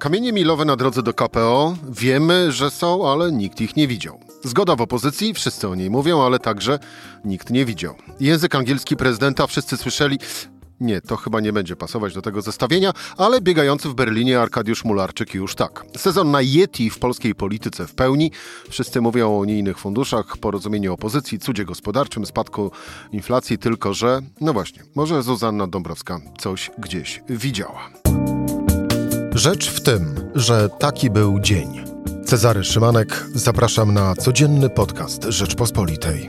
Kamienie milowe na drodze do KPO wiemy, że są, ale nikt ich nie widział. Zgoda w opozycji, wszyscy o niej mówią, ale także nikt nie widział. Język angielski prezydenta wszyscy słyszeli. Nie, to chyba nie będzie pasować do tego zestawienia, ale biegający w Berlinie Arkadiusz Mularczyk już tak. Sezon na Yeti w polskiej polityce w pełni. Wszyscy mówią o unijnych funduszach, porozumieniu opozycji, cudzie gospodarczym, spadku inflacji, tylko że, no właśnie, może Zuzanna Dąbrowska coś gdzieś widziała. Rzecz w tym, że taki był dzień. Cezary Szymanek, zapraszam na codzienny podcast Rzeczpospolitej.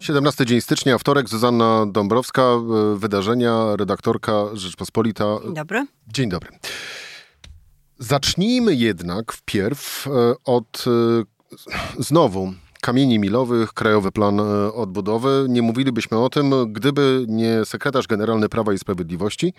17 dzień stycznia, wtorek, Zuzanna Dąbrowska, e, wydarzenia, redaktorka Rzeczpospolita. Dzień dobry. Dzień dobry. Zacznijmy jednak wpierw e, od e, znowu kamieni milowych, Krajowy Plan Odbudowy. Nie mówilibyśmy o tym, gdyby nie sekretarz generalny Prawa i Sprawiedliwości,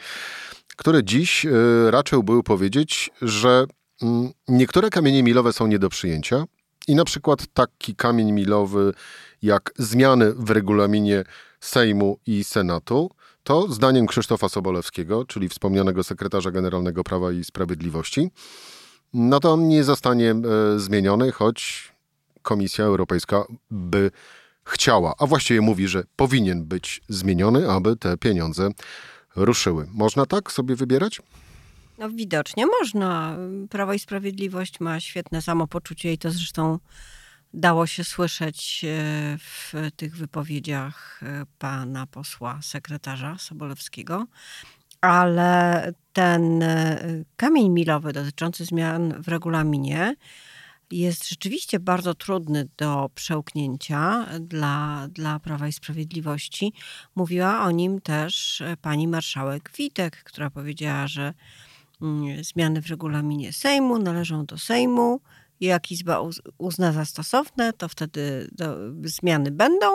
który dziś raczył był powiedzieć, że mm, niektóre kamienie milowe są nie do przyjęcia i na przykład taki kamień milowy jak zmiany w regulaminie Sejmu i Senatu, to zdaniem Krzysztofa Sobolewskiego, czyli wspomnianego sekretarza generalnego Prawa i Sprawiedliwości, no to on nie zostanie e, zmieniony, choć Komisja Europejska by chciała, a właściwie mówi, że powinien być zmieniony, aby te pieniądze ruszyły. Można tak sobie wybierać? No widocznie można. Prawo i Sprawiedliwość ma świetne samopoczucie i to zresztą dało się słyszeć e, w tych wypowiedziach e, pana posła sekretarza Sobolewskiego. Ale ten e, kamień milowy dotyczący zmian w regulaminie jest rzeczywiście bardzo trudny do przełknięcia dla, dla Prawa i Sprawiedliwości. Mówiła o nim też pani marszałek Witek, która powiedziała, że mm, zmiany w regulaminie Sejmu należą do Sejmu jak Izba uzna za stosowne, to wtedy zmiany będą,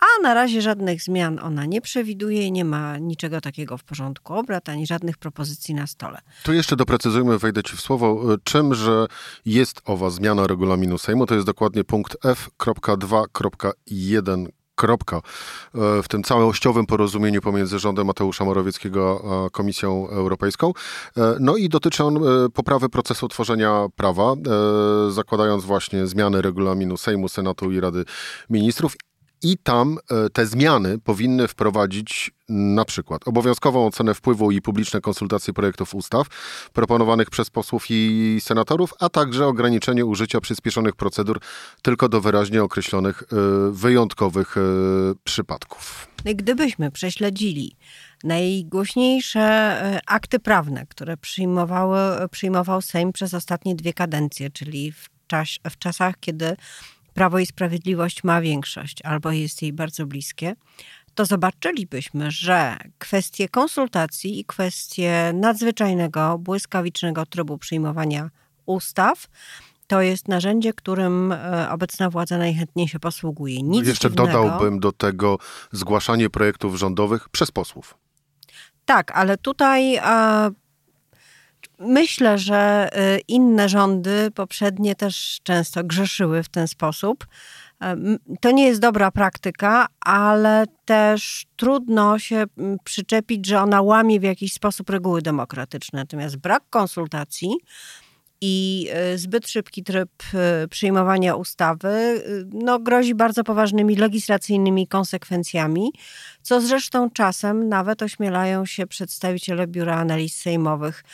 a na razie żadnych zmian ona nie przewiduje nie ma niczego takiego w porządku obrad, ani żadnych propozycji na stole. Tu jeszcze doprecyzujmy, wejdę Ci w słowo, czymże jest owa zmiana regulaminu Sejmu. To jest dokładnie punkt F.2.1 kropka e, w tym całościowym porozumieniu pomiędzy rządem Mateusza Morawieckiego a Komisją Europejską. E, no i dotyczy on e, poprawy procesu tworzenia prawa, zakładając właśnie zmiany regulaminu Sejmu, Senatu i Rady Ministrów i tam e, te zmiany powinny wprowadzić na przykład obowiązkową ocenę wpływu i publiczne konsultacje projektów ustaw proponowanych przez posłów i senatorów, a także ograniczenie użycia przyspieszonych procedur tylko do wyraźnie określonych e, wyjątkowych e, przypadków. Gdybyśmy prześledzili najgłośniejsze akty prawne, które przyjmowały, przyjmował Sejm przez ostatnie dwie kadencje, czyli w, czas, w czasach, kiedy Prawo i Sprawiedliwość ma większość albo jest jej bardzo bliskie, to zobaczylibyśmy, że kwestie konsultacji i kwestie nadzwyczajnego, błyskawicznego trybu przyjmowania ustaw to jest narzędzie, którym e, obecna władza najchętniej się posługuje. Nic Jeszcze dziwnego. dodałbym do tego zgłaszanie projektów rządowych przez posłów. Tak, ale tutaj Myślę, że y, inne rządy poprzednie też często grzeszyły w ten sposób. To nie jest dobra praktyka, ale też trudno się przyczepić, że ona łamie w jakiś sposób reguły demokratyczne. Natomiast brak konsultacji i y, zbyt szybki tryb y, przyjmowania ustawy no, grozi bardzo poważnymi legislacyjnymi konsekwencjami, co zresztą czasem nawet ośmielają się przedstawiciele Biura Analiz Sejmowych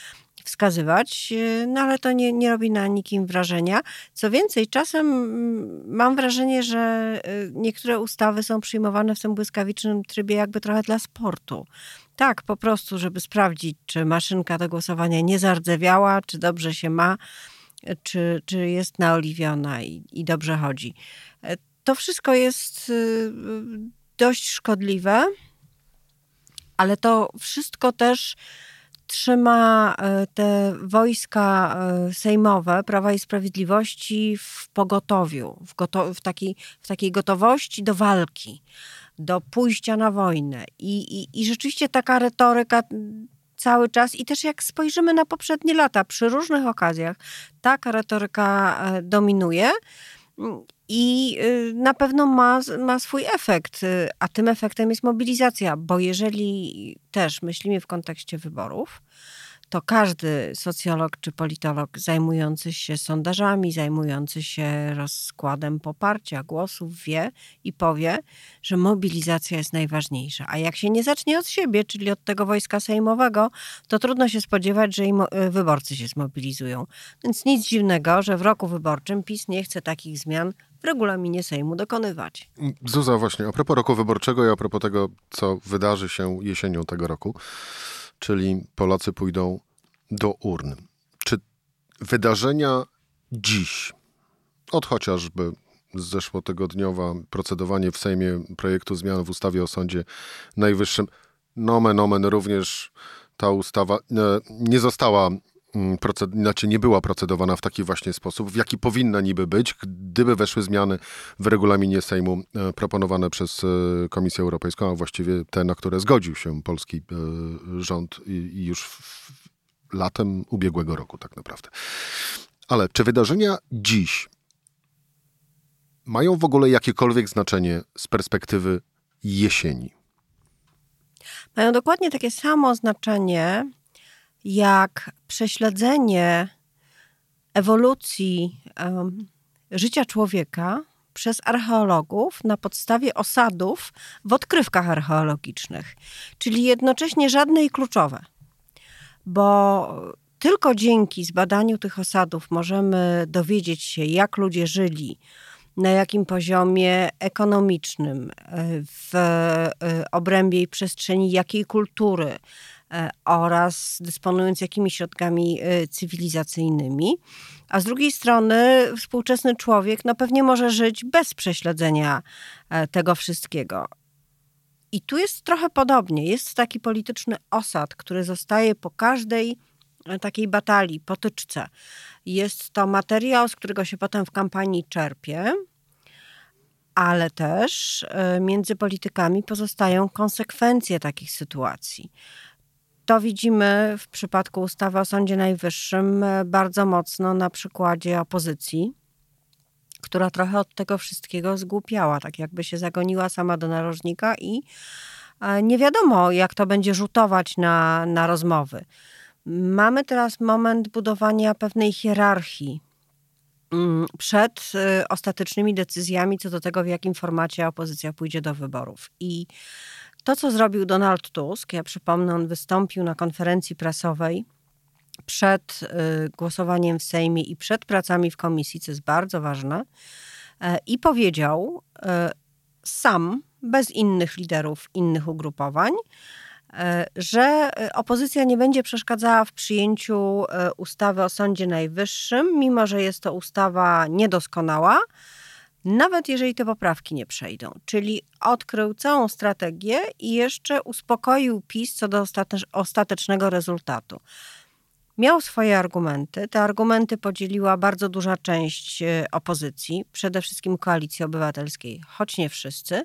wskazywać, e, no ale to nie, nie robi na nikim wrażenia. Co więcej, czasem mm, mam wrażenie, że e, niektóre ustawy są przyjmowane w tym błyskawicznym trybie jakby trochę dla sportu. Tak, po prostu, żeby sprawdzić, czy maszynka do głosowania nie zardzewiała, czy dobrze się ma, e, czy, czy jest naoliwiona i, i dobrze chodzi. To wszystko jest dość szkodliwe, ale to wszystko też trzyma e, te wojska e, sejmowe Prawa i Sprawiedliwości w pogotowiu, w, goto w, takiej, w takiej gotowości do walki, do pójścia na wojnę. I, i, I rzeczywiście taka retoryka cały czas i też jak spojrzymy na poprzednie lata, przy różnych okazjach, taka retoryka e, dominuje. I y, na pewno ma, ma swój efekt, y, a tym efektem jest mobilizacja, bo jeżeli też myślimy w kontekście wyborów, to każdy socjolog czy politolog zajmujący się sondażami, zajmujący się rozkładem poparcia głosów wie i powie, że mobilizacja jest najważniejsza. A jak się nie zacznie od siebie, czyli od tego wojska sejmowego, to trudno się spodziewać, że y, wyborcy się zmobilizują. Więc nic dziwnego, że w roku wyborczym PiS nie chce takich zmian w regulaminie Sejmu dokonywać. Zuza, właśnie a propos roku wyborczego i a propos tego, co wydarzy się jesienią tego roku czyli Polacy pójdą do urn. Czy wydarzenia dziś, od chociażby zeszłotygodniowa procedowanie w Sejmie projektu zmian w ustawie o Sądzie Najwyższym, nomen omen również ta ustawa e, nie została proced- znaczy nie była procedowana w taki właśnie sposób, w jaki powinna niby być, gdyby weszły zmiany w regulaminie Sejmu e, proponowane przez e, Komisję Europejską, a właściwie te, na które zgodził się polski e, rząd już latem ubiegłego roku tak naprawdę. Ale czy wydarzenia dziś mają w ogóle jakiekolwiek znaczenie z perspektywy jesieni? Mają dokładnie takie samo znaczenie jak prześledzenie ewolucji um, życia człowieka przez archeologów na podstawie osadów w odkrywkach archeologicznych, czyli jednocześnie żadne i kluczowe, bo tylko dzięki zbadaniu tych osadów możemy dowiedzieć się, jak ludzie żyli, na jakim poziomie ekonomicznym, w e, obrębie i przestrzeni jakiej kultury, E, oraz dysponując jakimiś środkami e, cywilizacyjnymi. A z drugiej strony współczesny człowiek no pewnie może żyć bez prześledzenia e, tego wszystkiego. I tu jest trochę podobnie. Jest taki polityczny osad, który zostaje po każdej takiej batalii, potyczce. Jest to materiał, z którego się potem w kampanii czerpie, ale też między politykami pozostają konsekwencje takich sytuacji. To widzimy w przypadku ustawy o Sądzie Najwyższym e, bardzo mocno na przykładzie opozycji, która trochę od tego wszystkiego zgłupiała, tak jakby się zagoniła sama do narożnika i e, nie wiadomo, jak to będzie rzutować na, na rozmowy. Mamy teraz moment budowania pewnej hierarchii mm, przed e, ostatecznymi decyzjami co do tego, w jakim formacie opozycja pójdzie do wyborów. I to, co zrobił Donald Tusk, ja przypomnę, on wystąpił na konferencji prasowej przed y, głosowaniem w Sejmie i przed pracami w komisji, co jest bardzo ważne, e, i powiedział e, sam, bez innych liderów, innych ugrupowań, e, że opozycja nie będzie przeszkadzała w przyjęciu ustawy o Sądzie Najwyższym, mimo że jest to ustawa niedoskonała, nawet jeżeli te poprawki nie przejdą. Czyli odkrył całą strategię i jeszcze uspokoił PiS co do ostatecznego rezultatu. Miał swoje argumenty. Te argumenty podzieliła bardzo duża część e, opozycji, przede wszystkim koalicji obywatelskiej, choć nie wszyscy.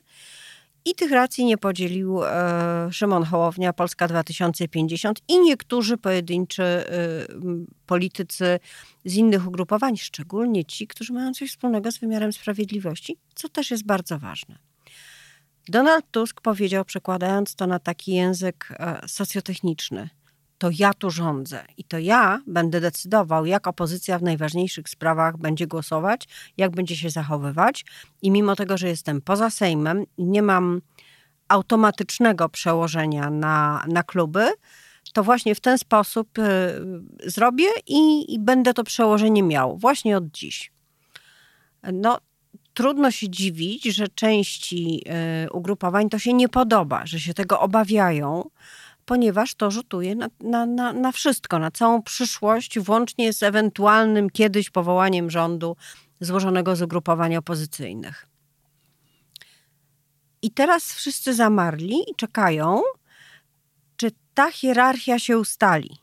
I tych racji nie podzielił e, Szymon Hołownia, Polska 2050 i niektórzy pojedynczy e, politycy z innych ugrupowań, szczególnie ci, którzy mają coś wspólnego z wymiarem sprawiedliwości, co też jest bardzo ważne. Donald Tusk powiedział, przekładając to na taki język e, socjotechniczny – to ja tu rządzę i to ja będę decydował, jak opozycja w najważniejszych sprawach będzie głosować, jak będzie się zachowywać. I mimo tego, że jestem poza Sejmem i nie mam automatycznego przełożenia na, na kluby, to właśnie w ten sposób y, zrobię i, i będę to przełożenie miał właśnie od dziś. No, trudno się dziwić, że części y, ugrupowań to się nie podoba, że się tego obawiają, ponieważ to rzutuje na, na, na, na wszystko, na całą przyszłość, włącznie z ewentualnym kiedyś powołaniem rządu złożonego z ugrupowań opozycyjnych. I teraz wszyscy zamarli i czekają, czy ta hierarchia się ustali.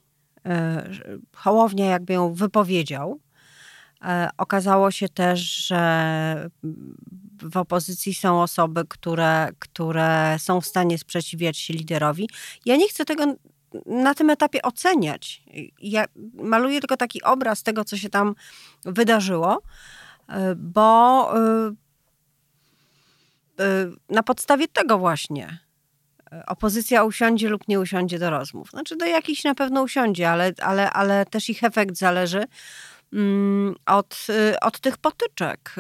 E, Hołownia jakby ją wypowiedział. E, okazało się też, że w opozycji są osoby, które, które są w stanie sprzeciwiać się liderowi. Ja nie chcę tego na tym etapie oceniać. Ja maluję tylko taki obraz tego, co się tam wydarzyło, bo y, y, na podstawie tego właśnie opozycja usiądzie lub nie usiądzie do rozmów. Znaczy do jakichś na pewno usiądzie, ale, ale, ale też ich efekt zależy od, od tych potyczek.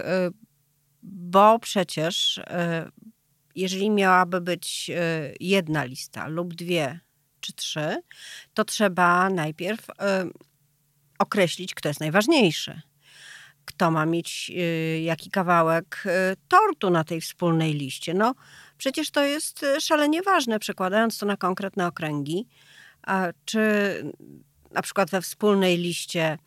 Bo przecież jeżeli miałaby być jedna lista lub dwie czy trzy, to trzeba najpierw określić, kto jest najważniejszy kto ma mieć y, jaki kawałek y, tortu na tej wspólnej liście. No, przecież to jest y, szalenie ważne, przekładając to na konkretne okręgi. Czy na przykład we wspólnej liście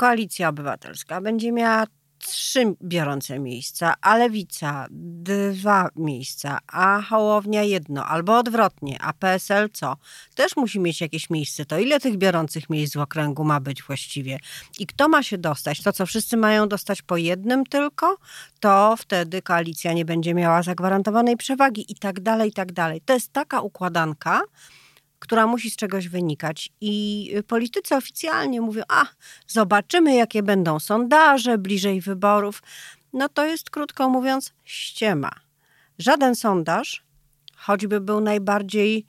Koalicja Obywatelska będzie miała trzy biorące miejsca, a Lewica dwa miejsca, a Hołownia jedno, albo odwrotnie, a PSL co? Też musi mieć jakieś miejsce. To ile tych biorących miejsc w okręgu ma być właściwie? I kto ma się dostać? To co wszyscy mają dostać po jednym tylko? To wtedy koalicja nie będzie miała zagwarantowanej przewagi i tak dalej, i tak dalej. To jest taka układanka, która musi z czegoś wynikać. I politycy oficjalnie mówią: A, zobaczymy, jakie będą sondaże bliżej wyborów. No to jest, krótko mówiąc, ściema. Żaden sondaż, choćby był najbardziej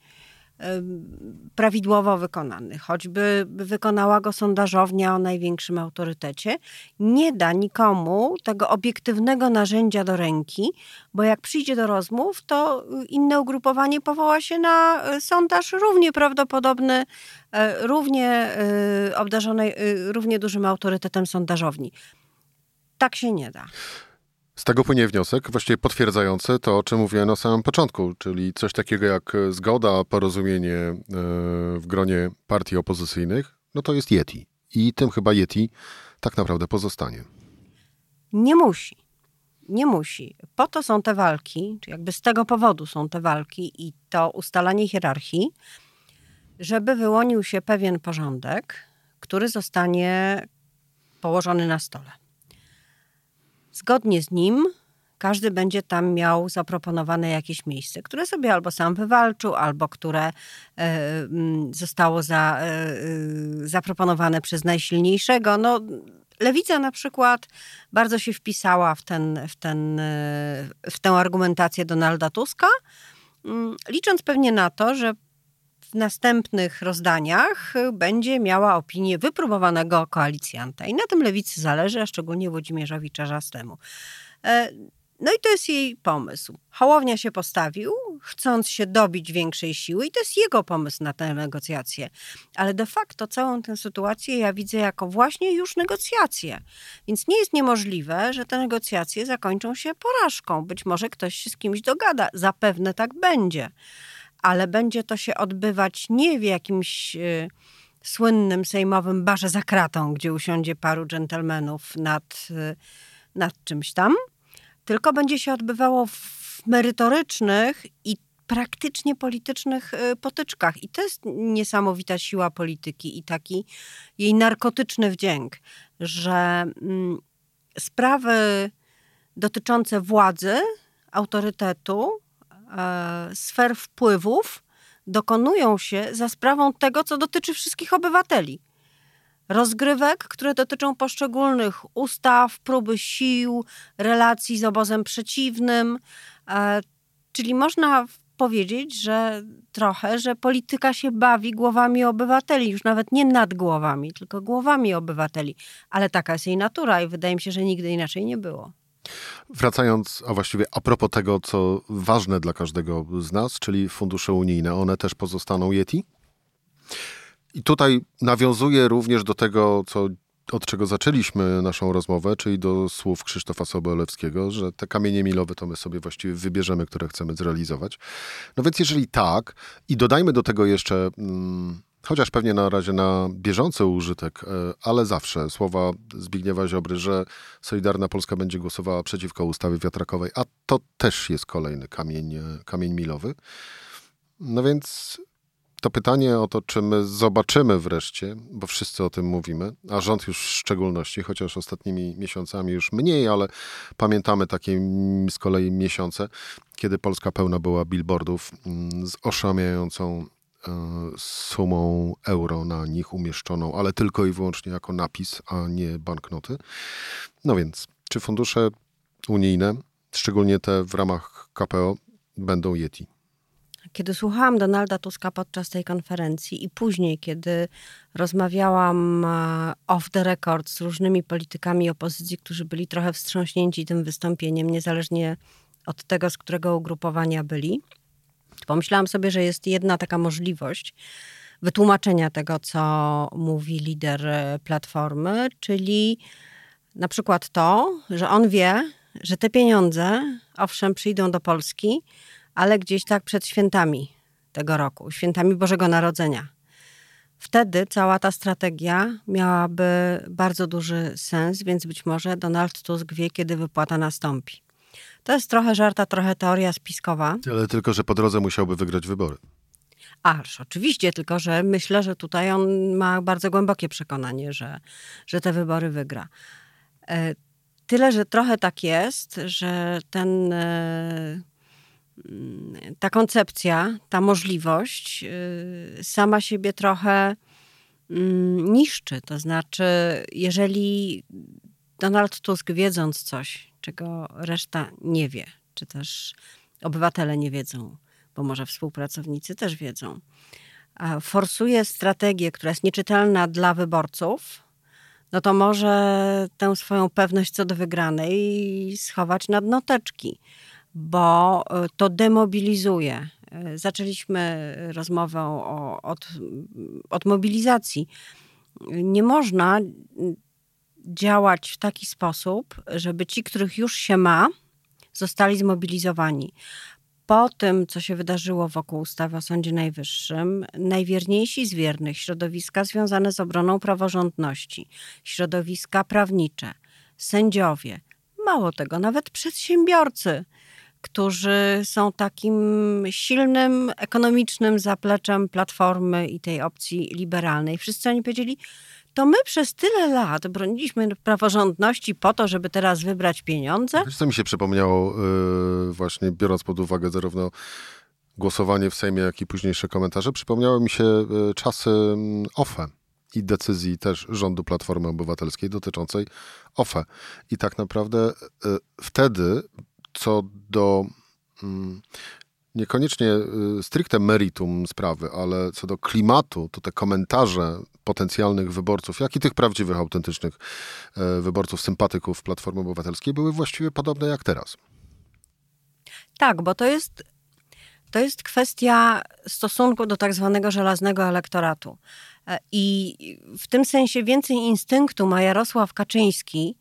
prawidłowo wykonany, choćby wykonała go sondażownia o największym autorytecie, nie da nikomu tego obiektywnego narzędzia do ręki, bo jak przyjdzie do rozmów, to inne ugrupowanie powoła się na e, sondaż równie prawdopodobny, e, równie e, obdarzony równie dużym autorytetem sondażowni. Tak się nie da. Z tego płynie wniosek, właściwie potwierdzający to, o czym mówiłem na samym początku, czyli coś takiego jak zgoda, porozumienie e, w gronie partii opozycyjnych, no to jest Yeti. I tym chyba Yeti tak naprawdę pozostanie. Nie musi. Nie musi. Po to są te walki, czy jakby z tego powodu są te walki i to ustalanie hierarchii, żeby wyłonił się pewien porządek, który zostanie położony na stole. Zgodnie z nim każdy będzie tam miał zaproponowane jakieś miejsce, które sobie albo sam wywalczył, albo które e, mm, zostało za, e, e, zaproponowane przez najsilniejszego. No, Lewica na przykład bardzo się wpisała w, ten, w, ten, w tę argumentację Donalda Tuska, mm, licząc pewnie na to, że w następnych rozdaniach będzie miała opinię wypróbowanego koalicjanta. I na tym lewicy zależy, a szczególnie Włodzimierzowi Czarzastemu. E, no i to jest jej pomysł. Hołownia się postawił, chcąc się dobić większej siły, i to jest jego pomysł na tę negocjację. Ale de facto całą tę sytuację ja widzę jako właśnie już negocjacje. Więc nie jest niemożliwe, że te negocjacje zakończą się porażką. Być może ktoś się z kimś dogada. Zapewne tak będzie ale będzie to się odbywać nie w jakimś y, słynnym sejmowym barze za kratą, gdzie usiądzie paru dżentelmenów nad, y, nad czymś tam, tylko będzie się odbywało w merytorycznych i praktycznie politycznych y, potyczkach. I to jest niesamowita siła polityki i taki jej narkotyczny wdzięk, że mm, sprawy dotyczące władzy, autorytetu, sfer wpływów dokonują się za sprawą tego, co dotyczy wszystkich obywateli. Rozgrywek, które dotyczą poszczególnych ustaw, próby sił, relacji z obozem przeciwnym. E, czyli można powiedzieć, że trochę, że polityka się bawi głowami obywateli, już nawet nie nad głowami, tylko głowami obywateli. Ale taka jest jej natura i wydaje mi się, że nigdy inaczej nie było. Wracając, a właściwie a propos tego, co ważne dla każdego z nas, czyli fundusze unijne, one też pozostaną Yeti? I tutaj nawiązuję również do tego, co, od czego zaczęliśmy naszą rozmowę, czyli do słów Krzysztofa Sobolewskiego, że te kamienie milowe to my sobie właściwie wybierzemy, które chcemy zrealizować. No więc jeżeli tak, i dodajmy do tego jeszcze. Mm, chociaż pewnie na razie na bieżący użytek, e, ale zawsze słowa Zbigniewa Ziobry, że Solidarna Polska będzie głosowała przeciwko ustawie wiatrakowej, a to też jest kolejny kamień, e, kamień milowy. No więc to pytanie o to, czy my zobaczymy wreszcie, bo wszyscy o tym mówimy, a rząd już w szczególności, chociaż ostatnimi miesiącami już mniej, ale pamiętamy takie z kolei miesiące, kiedy Polska pełna była billboardów mm, z oszałamiającą E, sumą euro na nich umieszczoną, ale tylko i wyłącznie jako napis, a nie banknoty. No więc, czy fundusze unijne, szczególnie te w ramach KPO, będą Yeti? Kiedy słuchałam Donalda Tuska podczas tej konferencji i później, kiedy rozmawiałam e, off the record z różnymi politykami opozycji, którzy byli trochę wstrząśnięci tym wystąpieniem, niezależnie od tego, z którego ugrupowania byli, pomyślałam sobie, że jest jedna taka możliwość wytłumaczenia tego, co mówi lider e, Platformy, czyli na przykład to, że on wie, że te pieniądze, owszem, przyjdą do Polski, ale gdzieś tak przed świętami tego roku, świętami Bożego Narodzenia. Wtedy cała ta strategia miałaby bardzo duży sens, więc być może Donald Tusk wie, kiedy wypłata nastąpi. To jest trochę żarta, trochę teoria spiskowa. Ale tylko, że po drodze musiałby wygrać wybory. Aż, oczywiście, tylko że myślę, że tutaj on ma bardzo głębokie przekonanie, że, że te wybory wygra. E, tyle, że trochę tak jest, że ten, e, ta koncepcja, ta możliwość e, sama siebie trochę mm, niszczy. To znaczy, jeżeli Donald Tusk wiedząc coś, czego reszta nie wie, czy też obywatele nie wiedzą, bo może współpracownicy też wiedzą, forsuje strategię, która jest nieczytelna dla wyborców, no to może tę swoją pewność co do wygranej schować nad noteczki, bo e, to demobilizuje. E, zaczęliśmy rozmowę o, od, od mobilizacji. Nie można działać w taki sposób, żeby ci, których już się ma, zostali zmobilizowani. Po tym, co się wydarzyło wokół ustawy o Sądzie Najwyższym, najwierniejsi z wiernych środowiska związane z obroną praworządności, środowiska prawnicze, sędziowie, mało tego, nawet przedsiębiorcy, którzy są takim silnym ekonomicznym zapleczem platformy i tej opcji liberalnej. Wszyscy oni powiedzieli, to my przez tyle lat broniliśmy praworządności po to, żeby teraz wybrać pieniądze? Wiesz, co mi się przypomniało, yy, właśnie biorąc pod uwagę zarówno głosowanie w Sejmie, jak i późniejsze komentarze, przypomniały mi się yy, czasy yy, OFE i decyzji też rządu Platformy Obywatelskiej dotyczącej OFE. I tak naprawdę yy, wtedy, co do mm, niekoniecznie y, stricte meritum sprawy, ale co do klimatu, to te komentarze potencjalnych wyborców, jak i tych prawdziwych, autentycznych e, wyborców, sympatyków Platformy Obywatelskiej były właściwie podobne jak teraz. Tak, bo to jest, to jest kwestia stosunku do tak zwanego żelaznego elektoratu. E, I w tym sensie więcej instynktu ma Jarosław Kaczyński,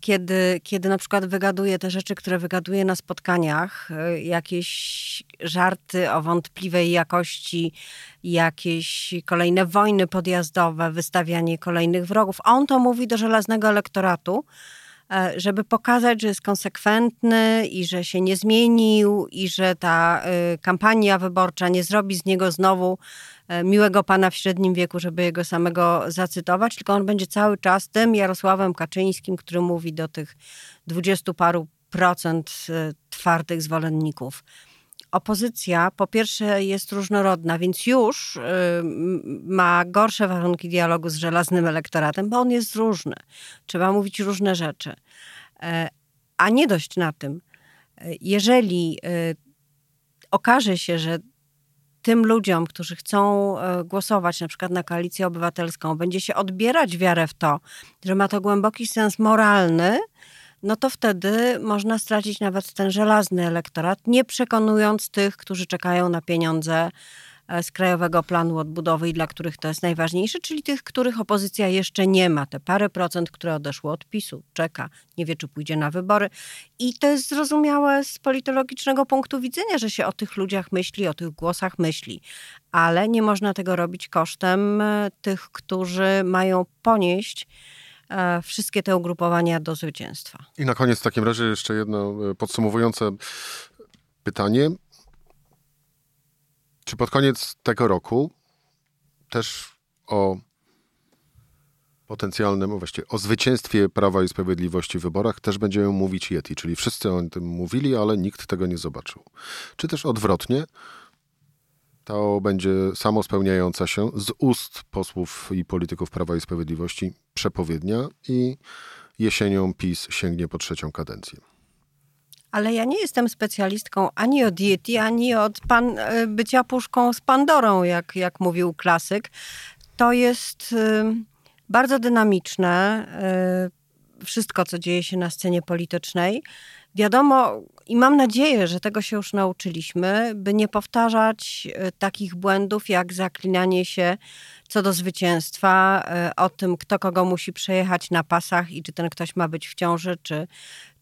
kiedy, kiedy na przykład wygaduje te rzeczy, które wygaduje na spotkaniach, e, jakieś żarty o wątpliwej jakości, jakieś kolejne wojny podjazdowe, wystawianie kolejnych wrogów. On to mówi do żelaznego elektoratu, e, żeby pokazać, że jest konsekwentny i że się nie zmienił i że ta kampania wyborcza nie zrobi z niego znowu E, miłego pana w średnim wieku, żeby jego samego zacytować, tylko on będzie cały czas tym Jarosławem Kaczyńskim, który mówi do tych dwudziestu paru procent e, twardych zwolenników. Opozycja po pierwsze jest różnorodna, więc już e, ma gorsze warunki dialogu z żelaznym elektoratem, bo on jest różny. Trzeba mówić różne rzeczy. A nie dość na tym. Jeżeli okaże się, że tym ludziom, którzy chcą e, głosować na przykład na koalicję obywatelską, będzie się odbierać wiarę w to, że ma to głęboki sens moralny, no to wtedy można stracić nawet ten żelazny elektorat, nie przekonując tych, którzy czekają na pieniądze z Krajowego Planu Odbudowy i dla których to jest najważniejsze, czyli tych, których opozycja jeszcze nie ma. Te parę procent, które odeszło od PiSu, czeka, nie wie, czy pójdzie na wybory. I to jest zrozumiałe z politologicznego punktu widzenia, że się o tych ludziach myśli, o tych głosach myśli. Ale nie można tego robić kosztem e, tych, którzy mają ponieść e, wszystkie te ugrupowania do zwycięstwa. I na koniec w takim razie jeszcze jedno podsumowujące pytanie. Czy pod koniec tego roku też o potencjalnym, właściwie o zwycięstwie Prawa i Sprawiedliwości w wyborach też będziemy mówić Yeti, czyli wszyscy o tym mówili, ale nikt tego nie zobaczył. Czy też odwrotnie, to będzie samo spełniająca się z ust posłów i polityków Prawa i Sprawiedliwości przepowiednia i jesienią PiS sięgnie po trzecią kadencję. Ale ja nie jestem specjalistką ani od diety, ani od pan, e, bycia puszką z Pandorą, jak, jak mówił klasyk. To jest y, bardzo dynamiczne, y, wszystko, co dzieje się na scenie politycznej. Wiadomo, i mam nadzieję, że tego się już nauczyliśmy, by nie powtarzać y, takich błędów jak zaklinanie się co do zwycięstwa, o tym, kto kogo musi przejechać na pasach i czy ten ktoś ma być w ciąży, czy,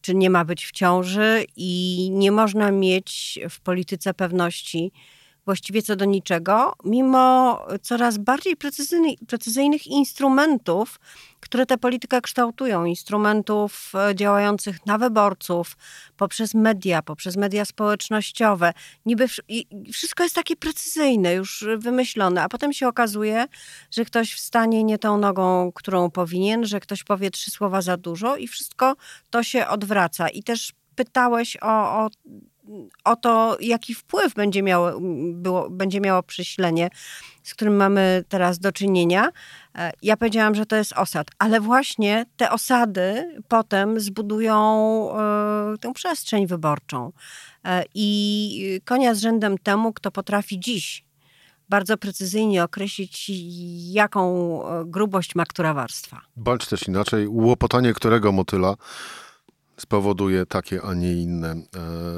czy nie ma być w ciąży. I nie można mieć w polityce pewności, właściwie co do niczego, mimo coraz bardziej precyzyjnych, precyzyjnych instrumentów, które tę politykę kształtują, instrumentów e, działających na wyborców, poprzez media, poprzez media społecznościowe. Niby wszystko jest takie precyzyjne, już wymyślone, a potem się okazuje, że ktoś wstanie nie tą nogą, którą powinien, że ktoś powie trzy słowa za dużo i wszystko to się odwraca. I też pytałeś o, o o to, jaki wpływ będzie miało, było, będzie miało prześlenie, z którym mamy teraz do czynienia. E, ja powiedziałam, że to jest osad, ale właśnie te osady potem zbudują y, tę przestrzeń wyborczą. Y, I konia z rzędem temu, kto potrafi dziś bardzo precyzyjnie określić, jaką grubość ma która warstwa. Bądź też inaczej, łopotanie którego motyla spowoduje takie, a nie inne e,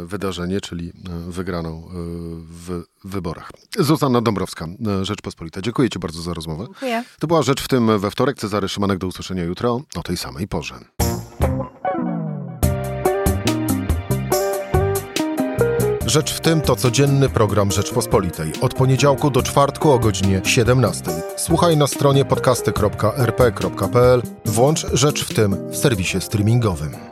wydarzenie, czyli e, wygraną e, w wyborach. Zuzanna Dąbrowska, Rzeczpospolita. Dziękuję Ci bardzo za rozmowę. Dziękuję. To była Rzecz w tym we wtorek. Cezary Szymanek do usłyszenia jutro o tej samej porze. Rzecz w tym to codzienny program Rzeczpospolitej. Od poniedziałku do czwartku o godzinie 17. Słuchaj na stronie podcasty.rp.pl. Włącz Rzecz w tym w serwisie streamingowym.